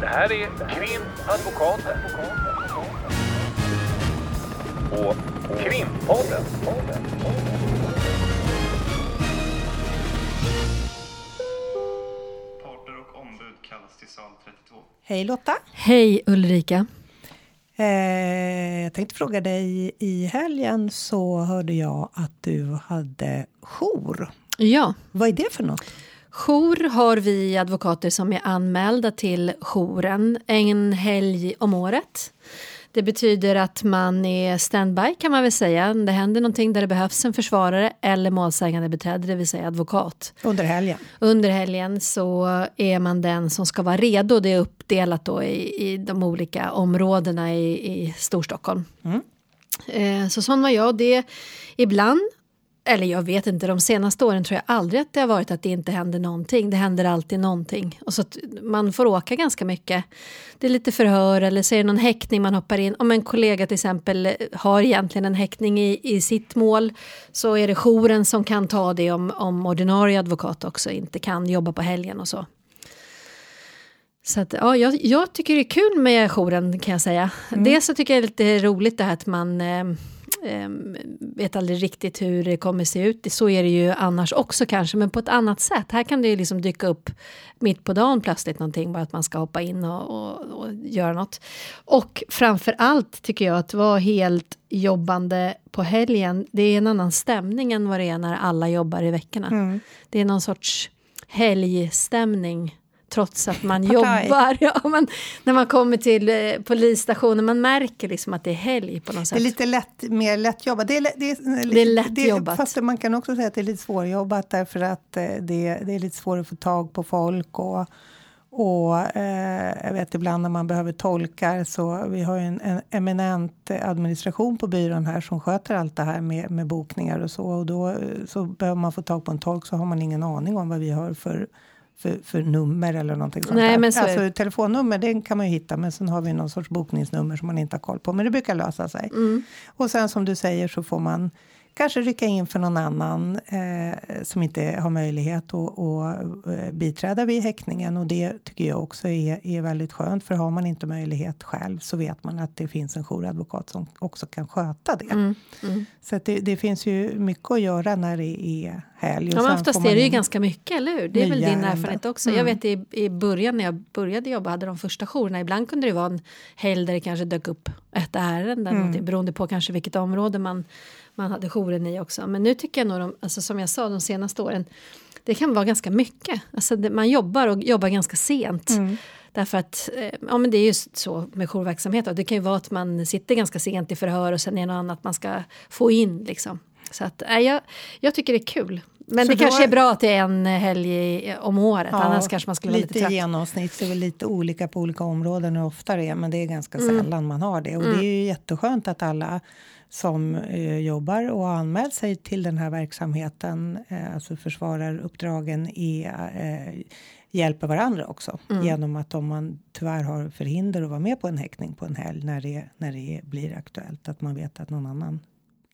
Det här är Krimadvokaten. Och Krimpodden. Parter och ombud kallas till sal 32. Hej Lotta! Hej Ulrika. Eh, jag tänkte fråga dig, i helgen så hörde jag att du hade jour. Ja, Vad är det för något? Jour har vi advokater som är anmälda till jouren en helg om året. Det betyder att man är standby kan man väl säga. Det händer någonting där det behövs en försvarare eller målsägande beträde, det vill säga advokat. Under helgen? Under helgen så är man den som ska vara redo. Det är uppdelat då i, i de olika områdena i, i Storstockholm. Mm. Eh, så sån var jag. Det ibland, eller jag vet inte, de senaste åren tror jag aldrig att det har varit att det inte händer någonting. Det händer alltid någonting. Och så att man får åka ganska mycket. Det är lite förhör eller så är det någon häktning man hoppar in. Om en kollega till exempel har egentligen en häktning i, i sitt mål så är det jouren som kan ta det om, om ordinarie advokat också inte kan jobba på helgen och så. Så att, ja, jag, jag tycker det är kul med jouren kan jag säga. Dels så tycker jag det är lite roligt det här att man eh, vet aldrig riktigt hur det kommer se ut. Så är det ju annars också kanske, men på ett annat sätt. Här kan det ju liksom dyka upp mitt på dagen plötsligt någonting, bara att man ska hoppa in och, och, och göra något. Och framför allt tycker jag att vara helt jobbande på helgen, det är en annan stämning än vad det är när alla jobbar i veckorna. Det är någon sorts helgstämning trots att man jobbar. Ja, men när man kommer till eh, polisstationen, man märker liksom att det är helg på något Det sätt. är lite lätt, mer lättjobbat. Det är, det är, Det är lättjobbat. Fast man kan också säga att det är lite svårjobbat därför att eh, det, det är lite svårt att få tag på folk. Och, och eh, jag vet ibland när man behöver tolkar så vi har ju en, en eminent administration på byrån här som sköter allt det här med, med bokningar och så. Och då eh, så behöver man få tag på en tolk så har man ingen aning om vad vi har för för, för nummer eller någonting sånt Nej, där. men så alltså, telefonnummer den kan man ju hitta men sen har vi någon sorts bokningsnummer som man inte har koll på. Men det brukar lösa sig. Mm. Och sen som du säger så får man kanske rycka in för någon annan eh, som inte har möjlighet att, att eh, biträda vid häktningen. Och det tycker jag också är, är väldigt skönt. För har man inte möjlighet själv så vet man att det finns en jouradvokat som också kan sköta det. Mm, mm. Så att det, det finns ju mycket att göra när det är helg. Ja, men oftast är det ju ganska mycket, eller hur? Det är väl din ärenden. erfarenhet också. Mm. Jag vet i, i början när jag började jobba hade de första jourerna, ibland kunde det vara en helg där det kanske dök upp ett ärende, mm. beroende på kanske vilket område man, man hade jouren i också. Men nu tycker jag nog, de, alltså som jag sa de senaste åren, det kan vara ganska mycket. Alltså det, man jobbar och jobbar ganska sent. Mm. Därför att eh, ja, men det är just så med jourverksamhet. Det kan ju vara att man sitter ganska sent i förhör och sen är det något annat man ska få in. Liksom. Så att, nej, jag, jag tycker det är kul. Men Så det kanske är bra att det är en helg om året. Ja, Annars kanske man skulle vara lite lite trött. genomsnitt så är det lite olika på olika områden hur ofta det är, men det är ganska Mm. sällan man har det. Och det är ju jätteskönt att alla som eh, jobbar och har anmält sig till den här verksamheten, eh, alltså försvararuppdragen, är, eh, hjälper varandra också. Mm. Genom att om man tyvärr har förhinder att vara med på en häktning på en helg när det, när det blir aktuellt, att man vet att någon annan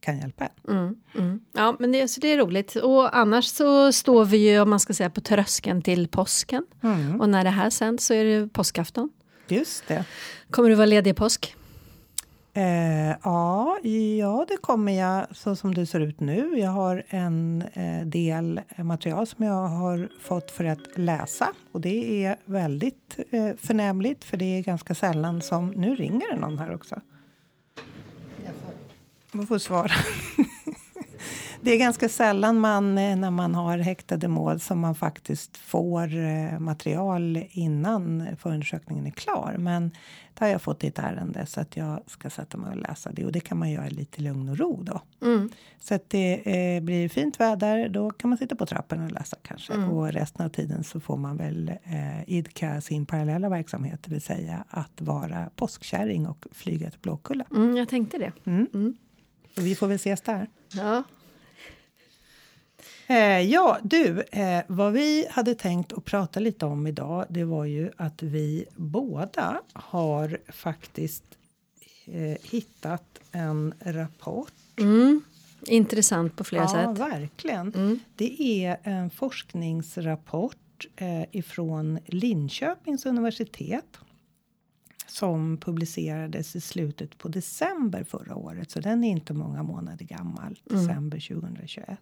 kan hjälpa en. Mm, mm. Ja, men det, så det är roligt. Och annars så står vi ju, om man ska säga, på tröskeln till påsken. Mm. Och när det här sänds så är det påskafton. Just det. Kommer du vara ledig i påsk? Eh, ja, ja, det kommer jag så som det ser ut nu. Jag har en eh, del material som jag har fått för att läsa och det är väldigt eh, förnämligt för det är ganska sällan som... Nu ringer det någon här också. Jag får svara. Det är ganska sällan man, eh, när man har häktade mål som man faktiskt får eh, material innan förundersökningen är klar. Men det har jag fått i ett ärende så att jag ska sätta mig och läsa det. Och det kan man göra lite lugn och ro då. Mm. Så att det eh, blir fint väder, då kan man sitta på trappen och läsa kanske. Mm. Och resten av tiden så får man väl eh, idka sin parallella verksamhet, det vill säga att vara påskkärring och flyga till Blåkulla. Mm, jag tänkte det. Mm. Vi får väl ses där. Ja. Eh, ja, du, eh, vad vi hade tänkt att prata lite om idag, det var ju att vi båda har faktiskt eh, hittat en rapport. Mm. Intressant på flera ja, sätt. verkligen. Mm. Det är en forskningsrapport eh, ifrån Linköpings universitet. Som publicerades i slutet på december förra året, så den är inte många månader gammal, december 2021.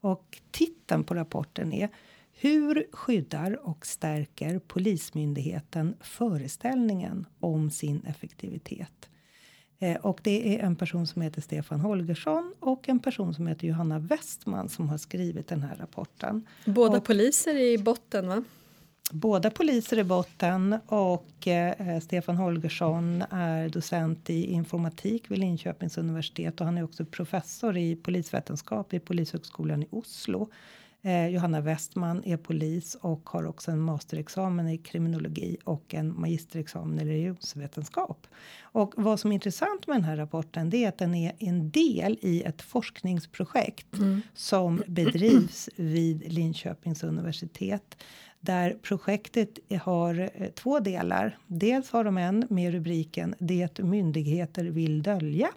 Och titeln på rapporten är Hur skyddar och stärker Polismyndigheten föreställningen om sin effektivitet? Eh, och det är en person som heter Stefan Holgersson och en person som heter Johanna Westman som har skrivit den här rapporten. Båda Och- poliser i botten, va? Båda poliser i botten och eh, Stefan Holgersson är docent i informatik vid Linköpings universitet och han är också professor i polisvetenskap vid Polishögskolan i Oslo. Eh, Johanna Westman är polis och har också en masterexamen i kriminologi och en magisterexamen i religionsvetenskap. Och vad som är intressant med den här rapporten det är att den är en del i ett forskningsprojekt som bedrivs vid Linköpings universitet där projektet har eh, två delar. Dels har de en med rubriken Det myndigheter vill dölja.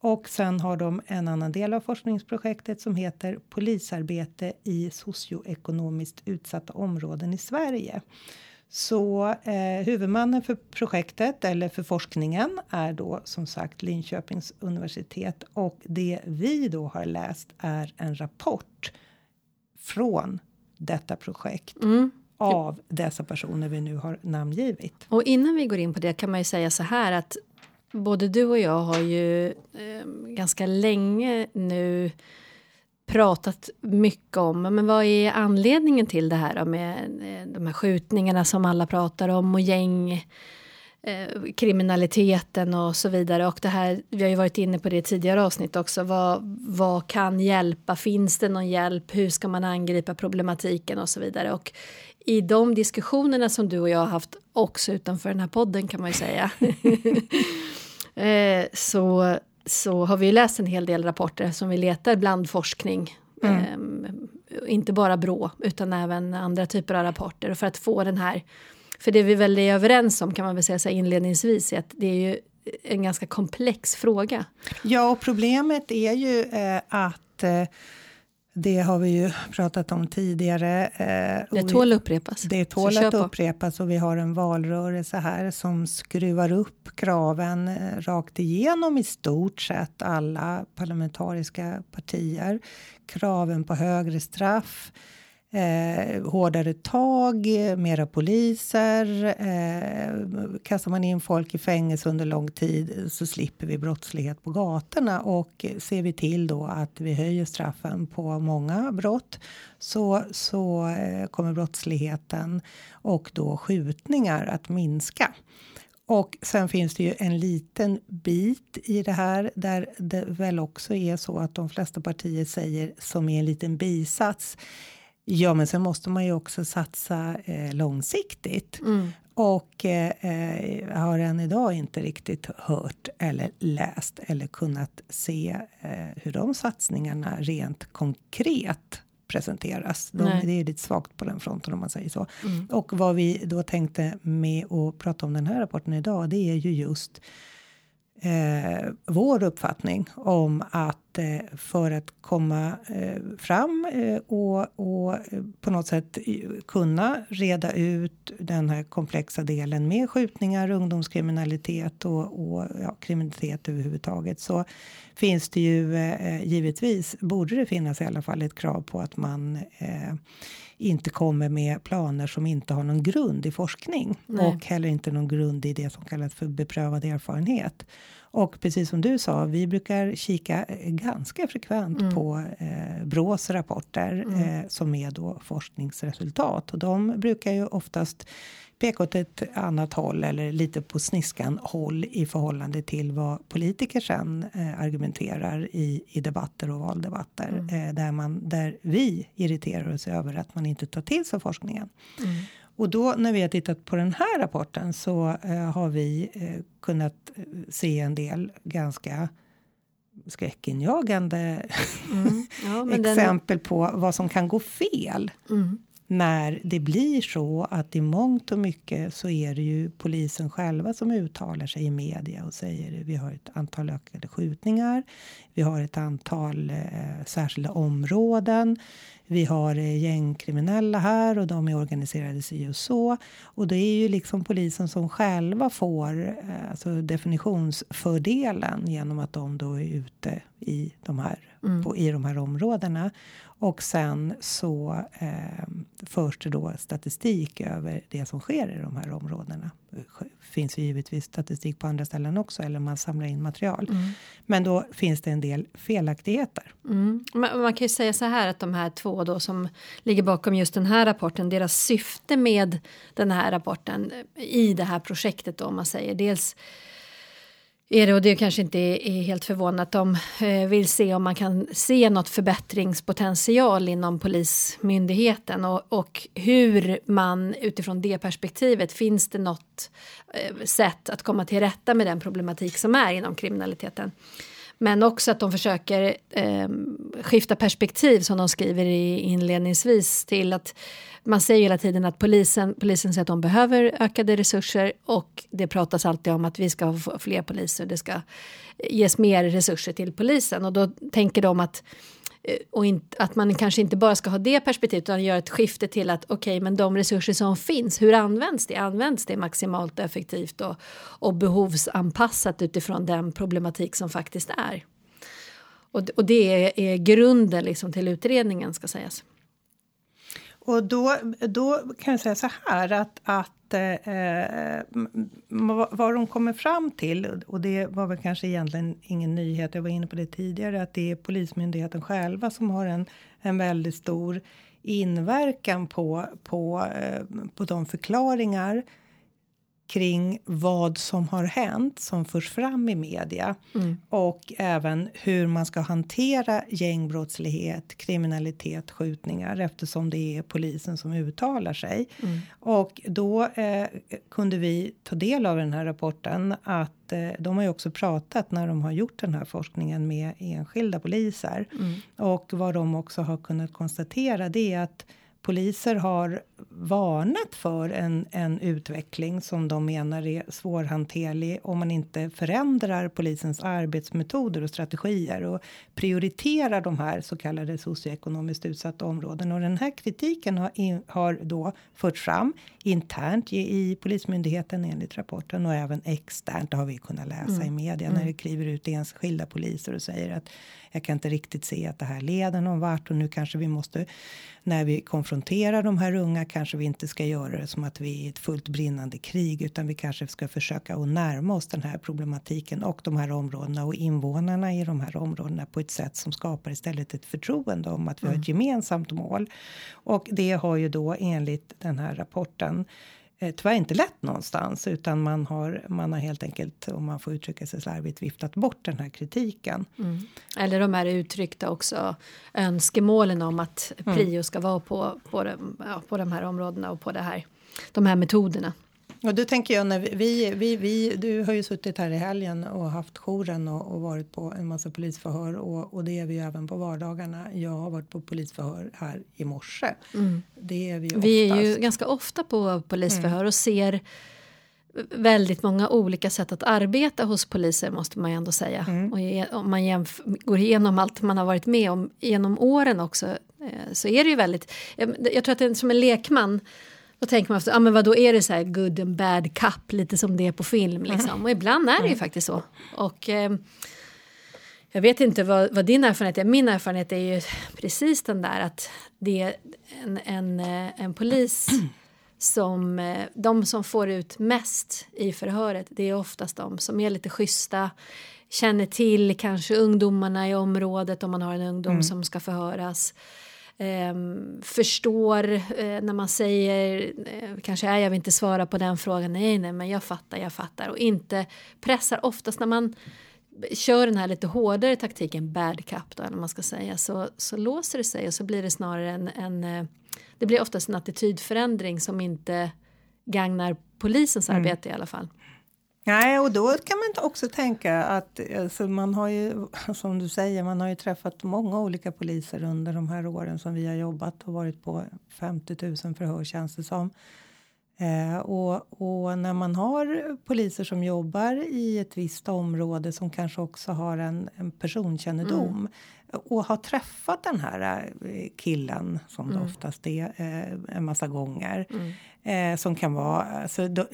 Och sen har de en annan del av forskningsprojektet som heter Polisarbete i socioekonomiskt utsatta områden i Sverige. Så eh, huvudmannen för projektet eller för forskningen är då som sagt Linköpings universitet och det vi då har läst är en rapport från detta projekt av dessa personer vi nu har namngivit. Och innan vi går in på det kan man ju säga så här att både du och jag har ju eh, ganska länge nu pratat mycket om men vad är anledningen till det här då med eh, de här skjutningarna som alla pratar om och gäng eh, kriminaliteten och så vidare. Och det här, vi har ju varit inne på det i tidigare avsnitt också. Vad, vad kan hjälpa? Finns det någon hjälp? Hur ska man angripa problematiken och så vidare? Och i de diskussionerna som du och jag har haft också utanför den här podden kan man ju säga. eh, så, så har vi läst en hel del rapporter som vi letar bland forskning. Eh, inte bara Brå utan även andra typer av rapporter. Och för att få den här för det vi väl är överens om kan man väl säga så inledningsvis är att det är ju en ganska komplex fråga. Ja, och problemet är ju eh, att eh, det har vi ju pratat om tidigare. Eh, Det tål att upprepas. Det tål att upprepas och vi har en valrörelse här som skruvar upp kraven eh, rakt igenom i stort sett alla parlamentariska partier. Kraven på högre straff, eh, hårdare tag, mera poliser. Eh, kastar man in folk i fängelse under lång tid så slipper vi brottslighet på gatorna och ser vi till då att vi höjer straffen på många brott så, så eh, kommer brottsligheten och då skjutningar att minska. Och sen finns det ju en liten bit i det här där det väl också är så att de flesta partier säger som är en liten bisats. Ja, men sen måste man ju också satsa eh, långsiktigt. Och eh, eh, har än idag inte riktigt hört eller läst eller kunnat se eh, hur de satsningarna rent konkret presenteras. De, det är lite svagt på den fronten om man säger så. Och vad vi då tänkte med att prata om den här rapporten idag, det är ju just eh, vår uppfattning om att eh, för att komma eh, fram eh, och, och eh, på något sätt eh, kunna reda ut den här komplexa delen med skjutningar, ungdomskriminalitet och, och ja, kriminalitet överhuvudtaget så finns det ju eh, eh givetvis, borde det finnas i alla fall ett krav på att man eh, inte kommer med planer som inte har någon grund i forskning Nej. och heller inte någon grund i det som kallas för beprövad erfarenhet. Och precis som du sa, vi brukar kika eh, ganska frekvent på eh, Brås rapporter eh, som är då forskningsresultat och de brukar ju oftast peka åt ett annat håll eller lite på sniskan håll i förhållande till vad politiker sen eh, argumenterar i, i debatter och valdebatter eh, där, man, där vi irriterar oss över att man inte tar till sig forskningen. Och då när vi har tittat på den här rapporten så eh, har vi eh, kunnat eh, se en del ganska skräckinjagande Ja, men den, exempel på vad som kan gå fel. Mm, när det blir så att i mångt och mycket så är det ju polisen själva som uttalar sig i media och säger att vi har ett antal ökade skjutningar. Vi har ett antal eh, särskilda områden. Vi har eh, gängkriminella här och de är organiserade si och så. Och det är ju liksom polisen som själva får eh, alltså definitionsfördelen genom att de då är ute i de här, Mm. på, i de här områdena. Och sen så eh, förs det då statistik över det som sker i de här områdena. Det finns ju givetvis statistik på andra ställen också eller man samlar in material. Men då finns det en del felaktigheter. Mm. Man, man kan ju säga så här att de här två då som ligger bakom just den här rapporten, deras syfte med den här rapporten i det här projektet då, om man säger dels är det, och det kanske inte är, helt förvånande, att de eh, vill se om man kan se något förbättringspotential inom Polismyndigheten och, och hur man utifrån det perspektivet, finns det något eh, sätt att komma till rätta med den problematik som är inom kriminaliteten. Men också att de försöker eh, skifta perspektiv som de skriver i inledningsvis till att man säger hela tiden att polisen, polisen säger att de behöver ökade resurser och det pratas alltid om att vi ska få fler poliser, det ska ges mer resurser till polisen och då tänker de att eh, och inte, att man kanske inte bara ska ha det perspektivet utan göra ett skifte till att okej, okay, men de resurser som finns, hur används det? Används det maximalt effektivt och, och behovsanpassat utifrån den problematik som faktiskt är? Och, och det är, är grunden liksom till utredningen ska sägas. Och då, då kan jag säga så här att, att eh, eh vad de kommer fram till, och det var väl kanske egentligen ingen nyhet, jag var inne på det tidigare, att det är Polismyndigheten själva som har en, en väldigt stor inverkan på, på, eh, på de förklaringar kring vad som har hänt som förs fram i media mm. och även hur man ska hantera gängbrottslighet, kriminalitet, skjutningar eftersom det är polisen som uttalar sig. Mm. Och då eh, kunde vi ta del av den här rapporten att eh, de har ju också pratat när de har gjort den här forskningen med enskilda poliser mm. och vad de också har kunnat konstatera det är att poliser har varnat för en, en utveckling som de menar är svårhanterlig om man inte förändrar polisens arbetsmetoder och strategier och prioriterar de här så kallade socioekonomiskt utsatta områden. Och den här kritiken har, in, har då förts fram internt i, i Polismyndigheten enligt rapporten och även externt. Det har vi kunnat läsa mm. i media när det kliver ut enskilda poliser och säger att jag kan inte riktigt se att det här leder någon vart och nu kanske vi måste när vi konfronterar de här unga kanske vi inte ska göra det som att vi är i ett fullt brinnande krig utan vi kanske ska försöka att närma oss den här problematiken och de här områdena och invånarna i de här områdena på ett sätt som skapar istället ett förtroende om att vi har ett gemensamt mål. Och det har ju då enligt den här rapporten eh, tyvärr inte lätt någonstans utan man har, man har helt enkelt, om man får uttrycka sig slarvigt, viftat bort den här kritiken. Mm. Eller de här uttryckta också önskemålen om att mm. prio ska vara på, på, de, ja, på de här områdena och på det här, de här metoderna. Och då tänker jag när vi, vi, vi, du har ju suttit här i helgen och haft jouren och, och varit på en massa polisförhör och, och det är vi ju även på vardagarna. Jag har varit på polisförhör här i morse. Mm. Det är vi, vi är ju ganska ofta på polisförhör mm. och ser väldigt många olika sätt att arbeta hos poliser måste man ju ändå säga. Mm. Och om man går igenom allt man har varit med om genom åren också eh, så är det ju väldigt, jag tror att det, som en lekman då tänker man, ja ah, men vad då är det så här good and bad cup, lite som det är på film liksom. Mm. Och ibland är det ju mm. faktiskt så. Och eh, jag vet inte vad, vad, din erfarenhet är, min erfarenhet är ju precis den där att det är en, en, eh, en polis som, eh, de som får ut mest i förhöret, det är oftast de som är lite schyssta, känner till kanske ungdomarna i området om man har en ungdom mm. som ska förhöras. Eh, förstår eh, när man säger eh, kanske är jag vill inte svara på den frågan, nej nej men jag fattar, jag fattar och inte pressar oftast när man kör den här lite hårdare taktiken bad cup då, eller man ska säga så, så låser det sig och så blir det snarare en, en eh, det blir oftast en attitydförändring som inte gagnar polisens mm. arbete i alla fall. Nej, och då kan man också tänka att alltså, man har ju, som du säger, man har ju träffat många olika poliser under de här åren som vi har jobbat och varit på 50 000 förhör känns det som. Eh, och, och, när man har poliser som jobbar i ett visst område som kanske också har en, en personkännedom mm. och har träffat den här eh, killen, som mm. det oftast är, eh, en massa gånger. Mm. Eh, som kan vara... Alltså, då,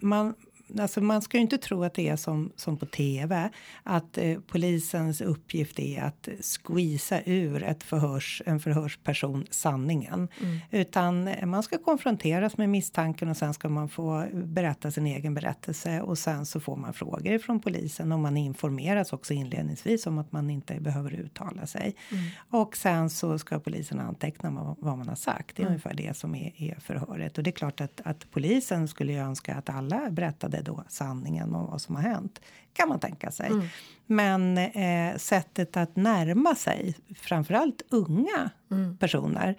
man, alltså man ska ju inte tro att det är som, som på tv. Att eh, polisens uppgift är att squeeza ur ett förhörs, en förhörsperson sanningen. Mm. Utan man ska konfronteras med misstanken och sen ska man få berätta sin egen berättelse. Och sen så får man frågor från polisen och man informeras också inledningsvis om att man inte behöver uttala sig. Mm. Och sen så ska polisen anteckna vad, vad man har sagt. Det är mm. ungefär det som är, är förhöret. Och det är klart att, att polisen skulle ju önska att alla berättade berättade då sanningen om vad som har hänt. Kan man tänka sig. Mm. Men eh, sättet att närma sig, framförallt unga mm. personer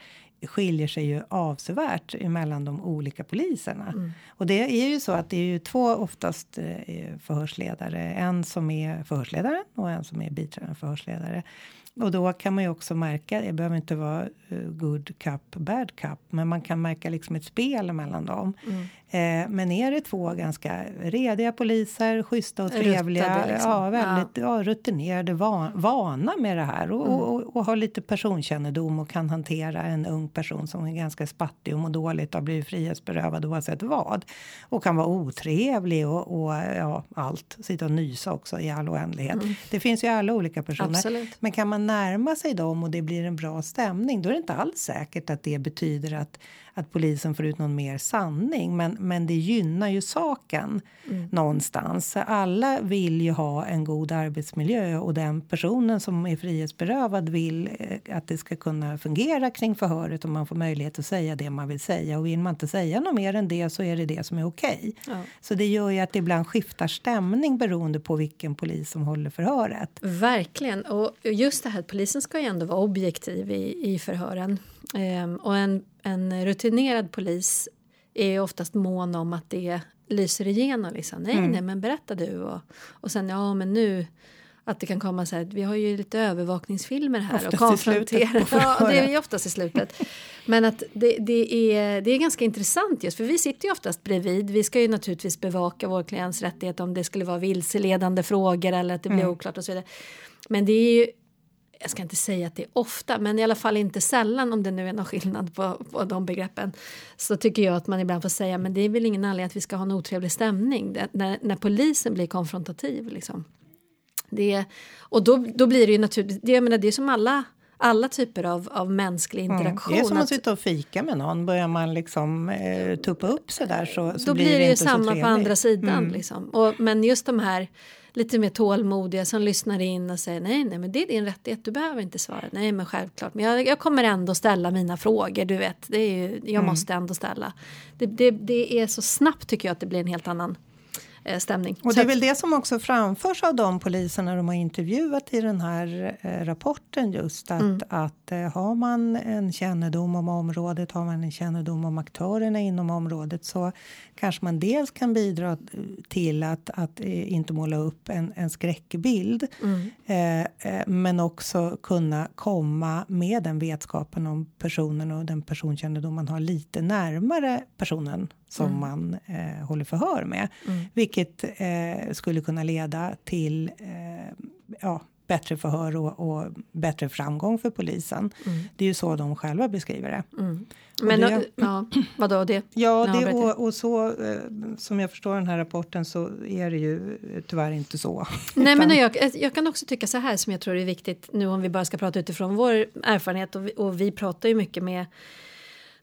skiljer sig ju avsevärt mellan de olika poliserna. Mm. Och det är ju så att det är ju två oftast eh, förhörsledare. En som är förhörsledare och en som är biträdande förhörsledare. Och då kan man ju också märka, det behöver inte vara uh, good cup, bad cup, men man kan märka liksom ett spel mellan dem. Mm. Eh, men är det två ganska rediga poliser, schyssta och trevliga, liksom. ja, väldigt ja. Ja, rutinerade, van, vana med det här och, mm. och, och, har lite personkännedom och kan hantera en ung person som är ganska spattig och mår dåligt och har blivit frihetsberövad oavsett vad. Och kan vara otrevlig och, och ja, allt, sitta och nysa också i all oändlighet. Mm. Det finns ju alla olika personer. Absolut. Men kan man närma sig dem och det blir en bra stämning, då är det inte alls säkert att det betyder att att polisen får ut någon mer sanning. Men, men det gynnar ju saken mm. någonstans. Alla vill ju ha en god arbetsmiljö och den personen som är frihetsberövad vill eh, att det ska kunna fungera kring förhöret och man får möjlighet att säga det man vill säga. Och vill man inte säga något mer än det så är det det som är okej. Ja. Så det gör ju att det ibland skiftar stämning beroende på vilken polis som håller förhöret. Verkligen. Och just det här att polisen ska ju ändå vara objektiv i, i förhören. Ehm, och en, en rutinerad polis är oftast mån om att det lyser igenom. Liksom. Nej, mm. nej, men berätta du. Och, och sen, ja, men nu att det kan komma så här, vi har ju lite övervakningsfilmer här oftast och konfronterar. Ja, det är oftast i slutet. Men att det, det, är, det är ganska intressant just för vi sitter ju oftast bredvid. Vi ska ju naturligtvis bevaka vår klients rättighet om det skulle vara vilseledande frågor eller att det blir mm. oklart och så vidare. Men det är ju jag ska inte säga att det är ofta, men i alla fall inte sällan om det nu är någon skillnad på, på de begreppen. Så tycker jag att man ibland får säga, men det är väl ingen anledning att vi ska ha en otrevlig stämning det, när, när polisen blir konfrontativ. Liksom. Det, och då, då blir det ju naturligt, det, jag menar, det är som alla alla typer av, av mänsklig interaktion. Mm. Det är som att sitta och fika med någon. Börjar man liksom eh, tuppa upp sig där så, så Då blir det, det ju samma på andra sidan. Mm. Liksom. Och, men just de här lite mer tålmodiga som lyssnar in och säger nej, nej, men det är din rättighet. Du behöver inte svara. Nej, men självklart. Men jag, jag kommer ändå ställa mina frågor. Du vet, det är ju, jag mm. måste ändå ställa. Det, det, det är så snabbt tycker jag att det blir en helt annan stämning. Och det är väl det som också framförs av de poliserna de har intervjuat i den här eh, rapporten just att, mm. att eh, har man en kännedom om området, har man en kännedom om aktörerna inom området så kanske man dels kan bidra till att, att inte måla upp en, en skräckbild mm. eh, men också kunna komma med den vetskapen om personen och den personkännedom man har lite närmare personen som mm. man eh, håller förhör med. Mm. Vilket eh, skulle kunna leda till eh, ja, bättre förhör och, och, bättre framgång för polisen. Mm. Det är ju så de själva beskriver det. Mm. Men det, ja, vadå det? Ja, det, och, och, så eh, som jag förstår den här rapporten så är det ju tyvärr inte så. Nej, men jag, jag kan också tycka så här som jag tror är viktigt nu om vi bara ska prata utifrån vår erfarenhet och vi, och vi pratar ju mycket med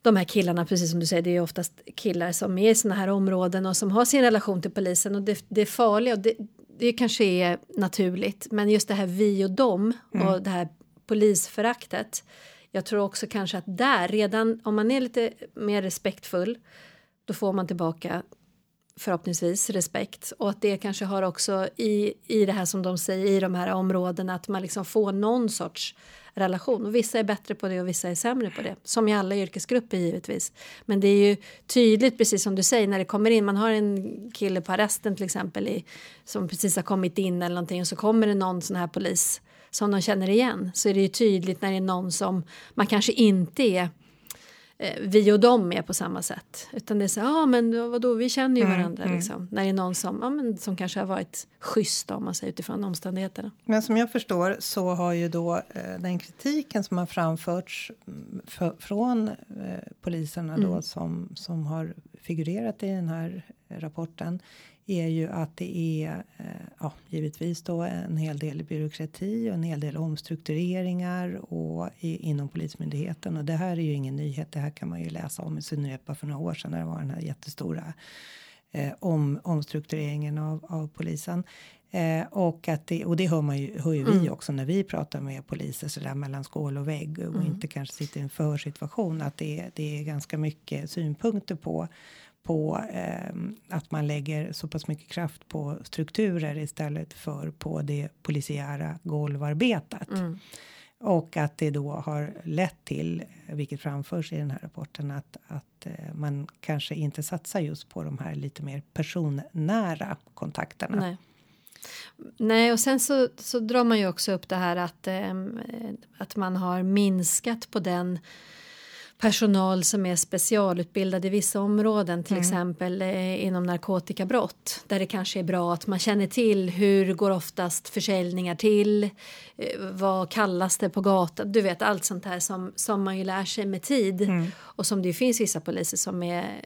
de här killarna, precis som du säger, det är oftast killar som är i såna här områden och som har sin relation till polisen och det, det är farliga och det, det kanske är naturligt, men just det här vi och dem mm. och det här polisföraktet. Jag tror också kanske att där, redan om man är lite mer respektfull, då får man tillbaka förhoppningsvis respekt och att det kanske har också i, i det här som de säger i de här områdena att man liksom får någon sorts relation. Och vissa är bättre på det och vissa är sämre på det. Som i alla yrkesgrupper givetvis. Men det är ju tydligt, precis som du säger, när det kommer in. Man har en kille på arresten till exempel i, som precis har kommit in eller någonting och så kommer det någon sån här polis som de känner igen. Så är det ju tydligt när det är någon som man kanske inte är vi och dem är på samma sätt. Utan det är så ja ah, men vadå, vi känner ju Mm, varandra mm. liksom. När det är någon som, ja, men, som kanske har varit schysst om man säger utifrån omständigheterna. Men som jag förstår så har ju då eh, den kritiken som har framförts mm, för, från eh, poliserna då Mm. som, som har figurerat i den här rapporten är ju att det är eh, ja, givetvis då en hel del byråkrati och en hel del omstruktureringar och i, inom Polismyndigheten. Och det här är ju ingen nyhet. Det här kan man ju läsa om i synnerhet bara för några år sedan när det var den här jättestora eh, om, omstruktureringen av, av polisen. Eh, och, att det, och det hör, man ju, hör ju vi Mm. också när vi pratar med poliser så där mellan skål och vägg och Mm. inte kanske sitter i en försituation. Att det, det är ganska mycket synpunkter på på eh, att man lägger så pass mycket kraft på strukturer istället för på det polisiära golvarbetet. Mm. Och att det då har lett till, vilket framförs i den här rapporten, att, att eh, man kanske inte satsar just på de här lite mer personnära kontakterna. Nej. Nej, och sen så, så drar man ju också upp det här att, eh, att man har minskat på den personal som är specialutbildad i vissa områden, till exempel eh, inom narkotikabrott, där det kanske är bra att man känner till hur går oftast försäljningar till, eh, vad kallas det på gatan, du vet allt sånt här som, som man ju lär sig med tid. Och som det finns vissa poliser som är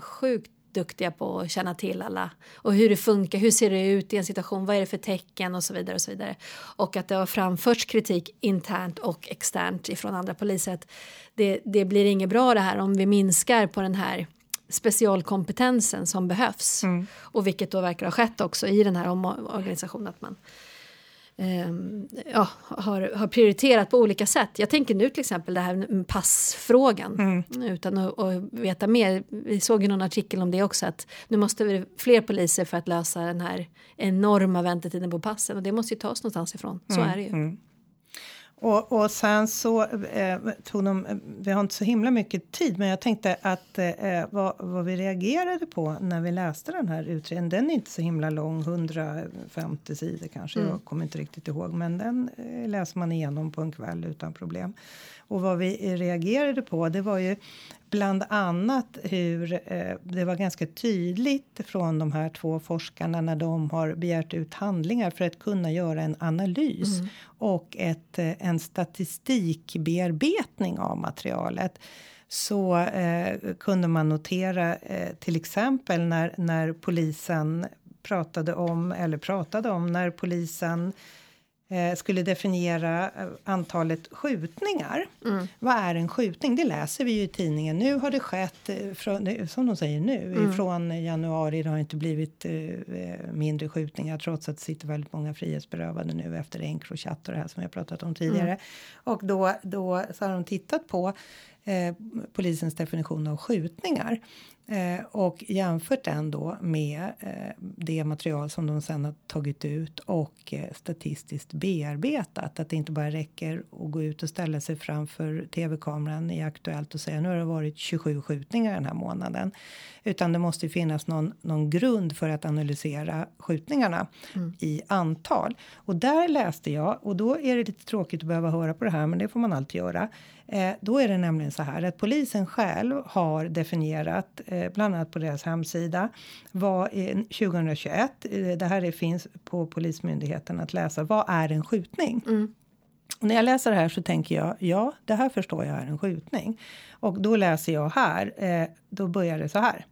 sjukt duktiga på att känna till alla och hur det funkar, hur ser det ut i en situation, vad är det för tecken och så vidare och så vidare. Och att det har framförts kritik internt och externt ifrån andra poliser att det, det blir inget bra det här om vi minskar på den här specialkompetensen som behövs. Och vilket då verkar ha skett också i den här omorganisationen att man ja, har, har prioriterat på olika sätt. Jag tänker nu till exempel det här med passfrågan. Utan att, att veta mer. Vi såg ju någon artikel om det också. Att nu måste vi fler poliser för att lösa den här enorma väntetiden på passen. Och det måste ju tas någonstans ifrån. Så är det ju. Och, och sen så eh, tog de, vi har inte så himla mycket tid, men jag tänkte att eh, vad, vad vi reagerade på när vi läste den här utredningen, den är inte så himla lång, 150 sidor kanske, jag kommer inte riktigt ihåg, men den eh, läser man igenom på en kväll utan problem. Och vad vi reagerade på, det var ju bland annat hur eh, det var ganska tydligt från de här två forskarna när de har begärt ut handlingar för att kunna göra en analys och ett, eh, en statistikbearbetning av materialet. Så eh, kunde man notera eh, till exempel när, när polisen pratade om eller pratade om när polisen skulle definiera eh, antalet skjutningar. Vad är en skjutning? Det läser vi ju i tidningen. Nu har det skett, eh, från, som de säger nu, från januari. Det har inte blivit eh, eh, mindre skjutningar trots att det sitter väldigt många frihetsberövade nu efter Encrochat och det här som jag pratat om tidigare. Och då, då så har de tittat på eh, polisens definition av skjutningar. Eh, och jämfört den då med eh, det material som de sen har tagit ut och eh, statistiskt bearbetat. Att det inte bara räcker att gå ut och ställa sig framför tv-kameran i Aktuellt och säga nu har det varit 27 skjutningar den här månaden. Utan det måste finnas någon, någon grund för att analysera skjutningarna i antal. Och där läste jag, och då är det lite tråkigt att behöva höra på det här, men det får man alltid göra. Eh, då är det nämligen så här att polisen själv har definierat, eh, bland annat på deras hemsida, vad är 2021, eh, det här är, finns på Polismyndigheten att läsa, vad är en skjutning? Och när jag läser det här så tänker jag, ja, det här förstår jag är en skjutning. Och då läser jag här, eh, då börjar det så här.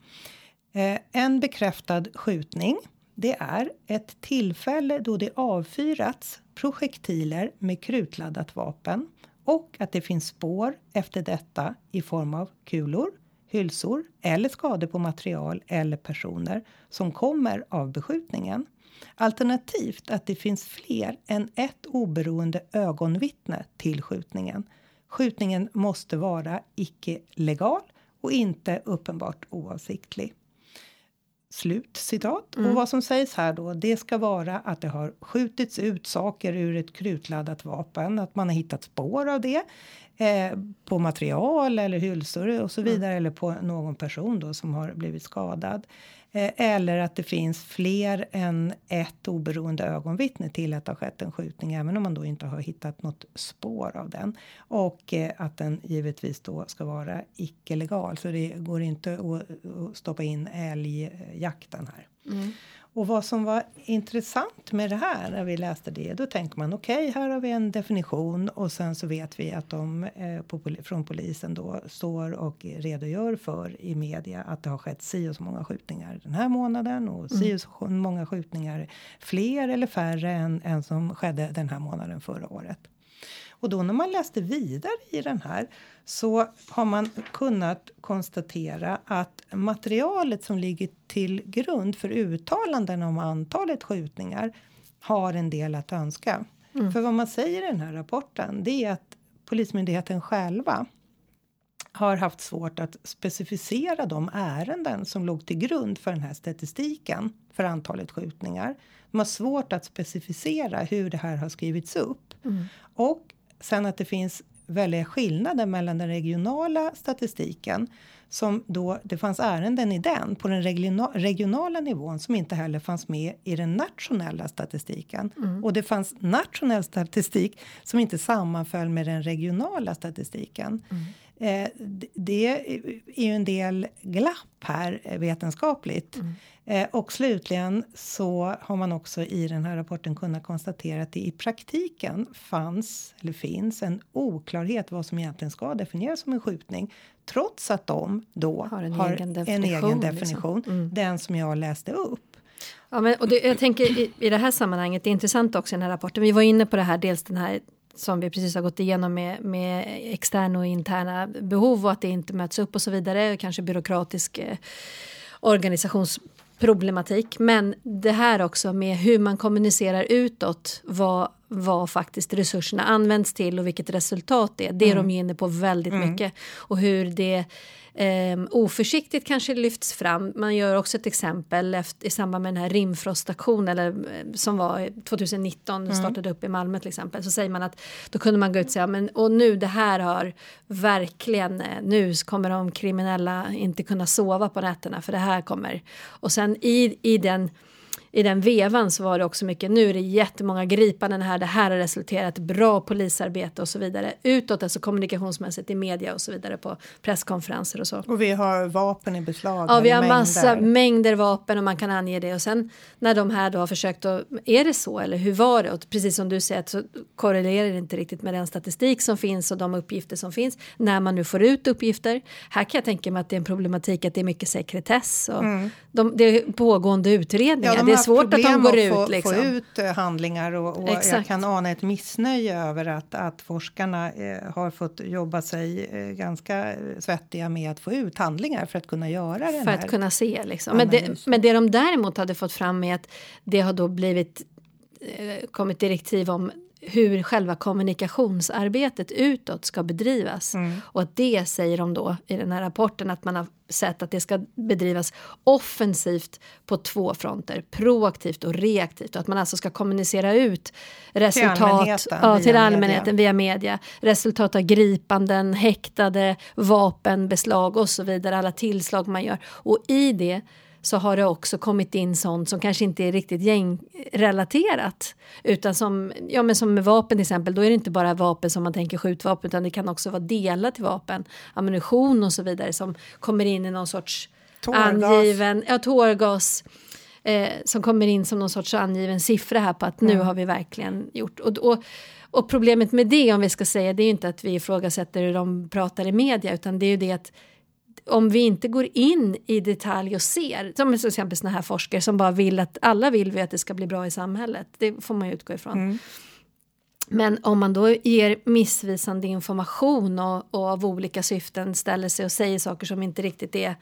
Eh, en bekräftad skjutning, det är ett tillfälle då det avfyrats projektiler med krutladdat vapen och att det finns spår efter detta i form av kulor, hylsor eller skador på material eller personer som kommer av beskjutningen. Alternativt att det finns fler än ett oberoende ögonvittne till skjutningen. Skjutningen måste vara icke legal och inte uppenbart oavsiktlig. Slut citat. Mm. Och vad som sägs här då, det ska vara att det har skjutits ut saker ur ett krutladdat vapen, att man har hittat spår av det eh, på material eller hylsor och så vidare, eller på någon person då som har blivit skadad. Eh, eller att det finns fler än ett oberoende ögonvittne till att det har skett en skjutning, även om man då inte har hittat något spår av den. Och eh, att den givetvis då ska vara icke legal, så det går inte att, att stoppa in älgjakten här. Mm. Och vad som var intressant med det här när vi läste det, då tänker man okej, okay, här har vi en definition och sen så vet vi att de eh, på, från polisen då står och redogör för i media att det har skett si och så många skjutningar den här månaden och mm. si och så många skjutningar fler eller färre än, än som skedde den här månaden förra året. Och då när man läste vidare i den här så har man kunnat konstatera att materialet som ligger till grund för uttalanden om antalet skjutningar har en del att önska. Mm. För vad man säger i den här rapporten det är att Polismyndigheten själva har haft svårt att specificera de ärenden som låg till grund för den här statistiken för antalet skjutningar. De har svårt att specificera hur det här har skrivits upp. Mm. Och sen att det finns väldiga skillnader mellan den regionala statistiken som då det fanns ärenden i den på den regionala nivån som inte heller fanns med i den nationella statistiken. Mm. Och det fanns nationell statistik som inte sammanföll med den regionala statistiken. Mm. Eh, det är ju en del glapp här eh, vetenskapligt. Mm. Eh, och slutligen så har man också i den här rapporten kunnat konstatera att det i praktiken fanns eller finns en oklarhet vad som egentligen ska definieras som en skjutning trots att de då har en har egen definition, en egen definition liksom. mm. den som jag läste upp. Ja, men, och det, jag tänker i, i det här sammanhanget, det är intressant också i den här rapporten, vi var inne på det här, dels den här som vi precis har gått igenom med, med externa och interna behov och att det inte möts upp och så vidare, kanske byråkratisk eh, organisationsproblematik. Men det här också med hur man kommunicerar utåt vad, vad faktiskt resurserna används till och vilket resultat det är. Det är mm. de inne på väldigt mm. mycket. Och hur det eh, oförsiktigt kanske lyfts fram. Man gör också ett exempel efter, i samband med den här rimfrostaktionen eller, eh, som var 2019, mm. startade upp i Malmö till exempel. Så säger man att då kunde man gå ut och säga men och nu det här har verkligen eh, nu kommer de kriminella inte kunna sova på nätterna för det här kommer. Och sen i, i den i den vevan så var det också mycket, nu är det jättemånga gripanden här, det här har resulterat bra polisarbete och så vidare. Utåt, alltså kommunikationsmässigt i media och så vidare på presskonferenser och så. Och vi har vapen i beslag. Ja, vi har mängder. massa mängder vapen och man kan ange det och sen när de här då har försökt att, är det så eller hur var det? Och precis som du säger så korrelerar det inte riktigt med den statistik som finns och de uppgifter som finns när man nu får ut uppgifter. Här kan jag tänka mig att det är en problematik att det är mycket sekretess och mm. de, det är pågående utredningar. Ja, de svårt att de går ut. Få, liksom. få ut eh, handlingar och, och jag kan ana ett missnöje över att, att forskarna eh, har fått jobba sig eh, ganska svettiga med att få ut handlingar för att kunna göra det. För att kunna se liksom. Men det, men det de däremot hade fått fram är att det har då blivit eh, kommit direktiv om hur själva kommunikationsarbetet utåt ska bedrivas. Mm. Och att det säger de då i den här rapporten att man har sett att det ska bedrivas offensivt på två fronter, proaktivt och reaktivt. Och att man alltså ska kommunicera ut resultat till allmänheten, ja, till allmänheten media. via media. Resultat av gripanden, häktade, vapenbeslag och så vidare, alla tillslag man gör. Och i det så har det också kommit in sånt som kanske inte är riktigt gängrelaterat. Utan som, ja, men som med vapen till exempel, då är det inte bara vapen som man tänker skjutvapen utan det kan också vara delar till vapen, ammunition och så vidare som kommer in i någon sorts tårgas. angiven, ja tårgas. Eh, som kommer in som någon sorts angiven siffra här på att mm. nu har vi verkligen gjort. Och, och, och problemet med det om vi ska säga det är inte att vi ifrågasätter hur de pratar i media utan det är ju det att om vi inte går in i detalj och ser, som till exempel såna här forskare som bara vill att alla vill vi att det ska bli bra i samhället, det får man ju utgå ifrån. Mm. Men om man då ger missvisande information och, och, av olika syften ställer sig och säger saker som inte riktigt är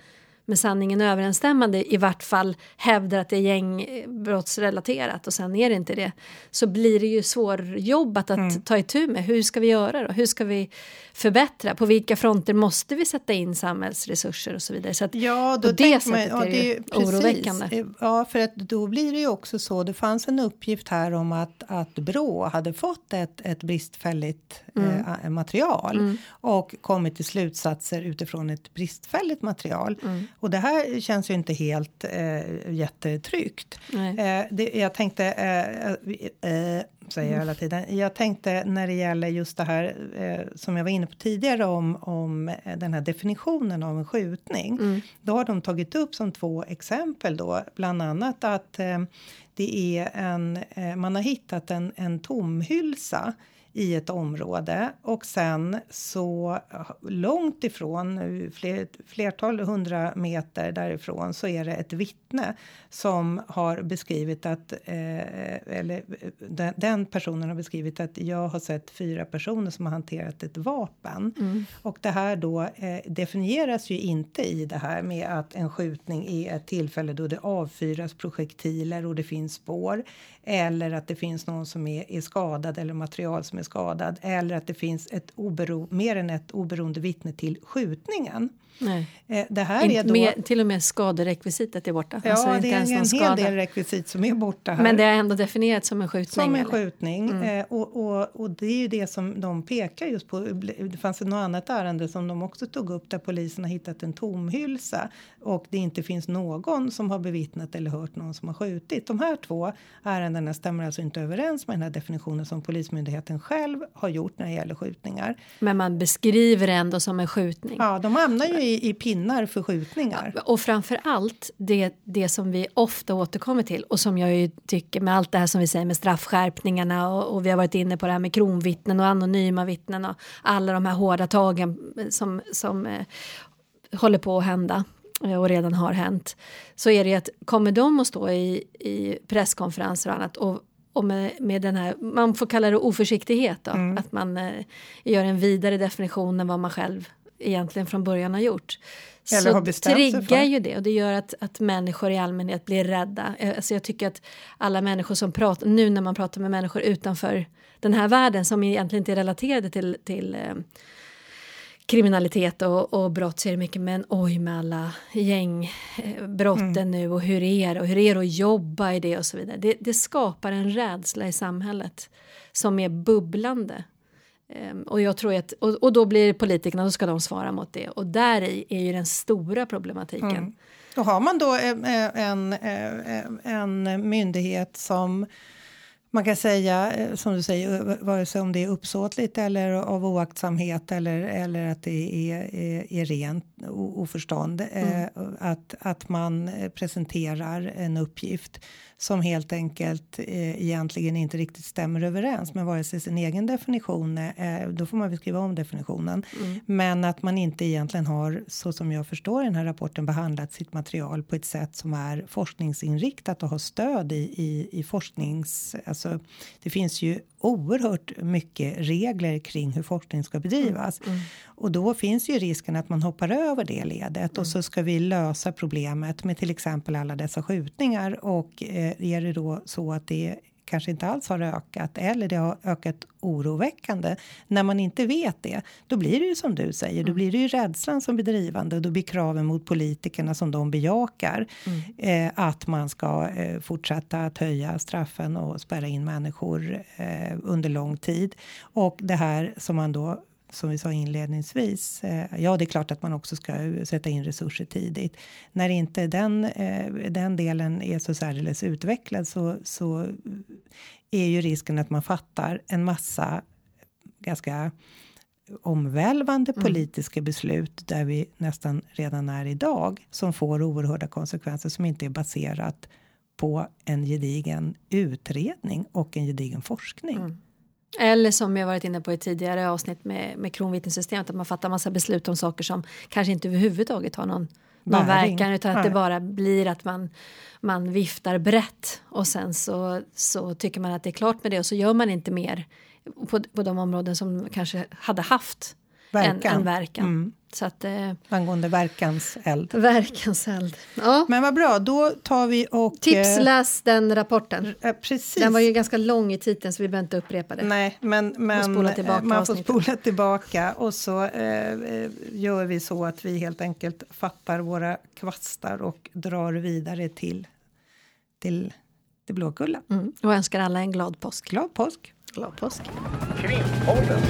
med sanningen överensstämmande i vart fall hävdar att det är gängbrottsrelaterat och sen är det inte det så blir det ju svårjobbat att mm. ta itu med. Hur ska vi göra då? Hur ska vi förbättra? På vilka fronter måste vi sätta in samhällsresurser och så vidare? Så att ja, då på det sättet man, ja, är det ju oroväckande. Ja, för att då blir det ju också så. Det fanns en uppgift här om att, att Brå hade fått ett, ett bristfälligt mm. eh, material mm. och kommit till slutsatser utifrån ett bristfälligt material. Mm. Och det här känns ju inte helt eh, jättetryggt. Eh, det, jag tänkte, eh, eh, säger jag hela tiden. Jag tänkte när det gäller just det här eh, som jag var inne på tidigare om, om eh, den här definitionen av en skjutning. Mm. Då har de tagit upp som två exempel då, bland annat att det är en, man har hittat en, en tomhylsa i ett område och sen så långt ifrån, fler, flertal hundra meter därifrån, så är det ett vittne som har beskrivit att, eh, eller den, den, personen har beskrivit att jag har sett fyra personer som har hanterat ett vapen. Mm. Och det här då eh, definieras ju inte i det här med att en skjutning är ett tillfälle då det avfyras projektiler och det finns spår eller att det finns någon som är, är skadad eller material som är skadad eller att det finns ett obero, mer än ett oberoende vittne till skjutningen. Nej. Eh, det här är då, med, till och med skaderekvisitet är borta. Ja, alltså det är en, en hel del rekvisit som är borta. Här. Men det är ändå definierat som en skjutning? Som en eller? skjutning. Mm. Eh, och, och, och, det är ju det som de pekar just på. Det fanns något annat ärende som de också tog upp där polisen har hittat en tomhylsa och det inte finns någon som har bevittnat eller hört någon som har skjutit. De här två ärendena stämmer alltså inte överens med den här definitionen som Polismyndigheten själv har gjort när det gäller skjutningar. Men man beskriver det ändå som en skjutning? Ja, de hamnar ju i, i pinnar för skjutningar. Och framför allt det, det som vi ofta återkommer till och som jag ju tycker med allt det här som vi säger med straffskärpningarna och, och vi har varit inne på det här med kronvittnen och anonyma vittnen och alla de här hårda tagen som, som eh, håller på att hända och redan har hänt så är det att kommer de att stå i, i presskonferenser och annat och, och med, med den här, man får kalla det oförsiktighet då, mm. att man eh, gör en vidare definition än vad man själv egentligen från början har gjort. Eller så triggar ju det och det gör att, att människor i allmänhet blir rädda. Eh, alltså jag tycker att alla människor som pratar, nu när man pratar med människor utanför den här världen som egentligen inte är relaterade till, till eh, kriminalitet och, och brott så är det mycket men oj med alla gängbrotten mm. nu och hur är det och hur är det att jobba i det och så vidare. Det, det skapar en rädsla i samhället som är bubblande Ehm, och, jag tror att, och, och, då blir politikerna, då ska de svara mot det. Och där är ju den stora problematiken. Mm. Då har man då en, en, en myndighet som man kan säga, eh, som du säger, eh, vare sig om det är uppsåtligt eller av oaktsamhet eller, eller att det är, är, är rent oförstånd. Mm. Eh, att, att man presenterar en uppgift som helt enkelt eh, egentligen inte riktigt stämmer överens med vare sig sin egen definition, eh, då får man väl skriva om definitionen, mm. men att man inte egentligen har, så som jag förstår den här rapporten, behandlat sitt material på ett sätt som är forskningsinriktat och har stöd i, i, i forsknings, alltså det finns ju oerhört mycket regler kring hur forskning ska bedrivas. Mm. Mm. Och då finns ju risken att man hoppar över det ledet och så mm. ska vi lösa problemet med till exempel alla dessa skjutningar och eh, är det då så att det kanske inte alls har ökat eller det har ökat oroväckande. När man inte vet det, då blir det ju som du säger, då blir det ju rädslan som blir drivande och då blir kraven mot politikerna som de bejakar mm. eh, att man ska eh, fortsätta att höja straffen och spärra in människor eh, under lång tid. Och det här som man då som vi sa inledningsvis. Eh, ja, det är klart att man också ska sätta in resurser tidigt. När inte den, eh, den delen är så särdeles utvecklad så, så är ju risken att man fattar en massa ganska omvälvande mm. politiska beslut där vi nästan redan är idag som får oerhörda konsekvenser som inte är baserat på en gedigen utredning och en gedigen forskning. Mm. Eller som jag varit inne på i tidigare avsnitt med, med kronvittnessystemet att man fattar massa beslut om saker som kanske inte överhuvudtaget har någon, någon verkan utan att Nej. det bara blir att man, man viftar brett och sen så, så tycker man att det är klart med det och så gör man inte mer på, på de områden som kanske hade haft verkan. En, en verkan. Mm. Så att, eh, Angående verkans eld. verkans eld. Ja. Men vad bra, då tar vi och... Tips, eh, läs den rapporten. eh, precis. Den var ju ganska lång i titeln så vi behöver inte upprepa det. Nej, men, men spola tillbaka eh, man får spola tillbaka och så eh, eh, gör vi så att vi helt enkelt fattar våra kvastar och drar vidare till, till det Blåkulla. Mm. Och önskar alla en glad påsk. Glad påsk! Glad påsk. Krimpodden.